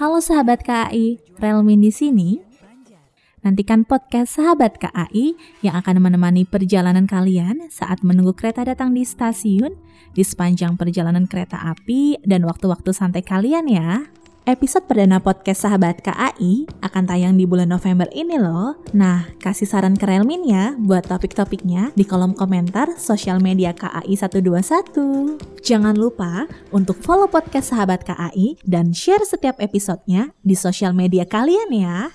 Halo sahabat KAI, Relmin di sini. Nantikan podcast Sahabat KAI yang akan menemani perjalanan kalian saat menunggu kereta datang di stasiun, di sepanjang perjalanan kereta api, dan waktu-waktu santai kalian ya. Episode perdana podcast Sahabat KAI akan tayang di bulan November ini loh. Nah, kasih saran ke Relmin ya buat topik-topiknya di kolom komentar sosial media KAI 121. Jangan lupa untuk follow podcast Sahabat KAI dan share setiap episodenya di sosial media kalian ya.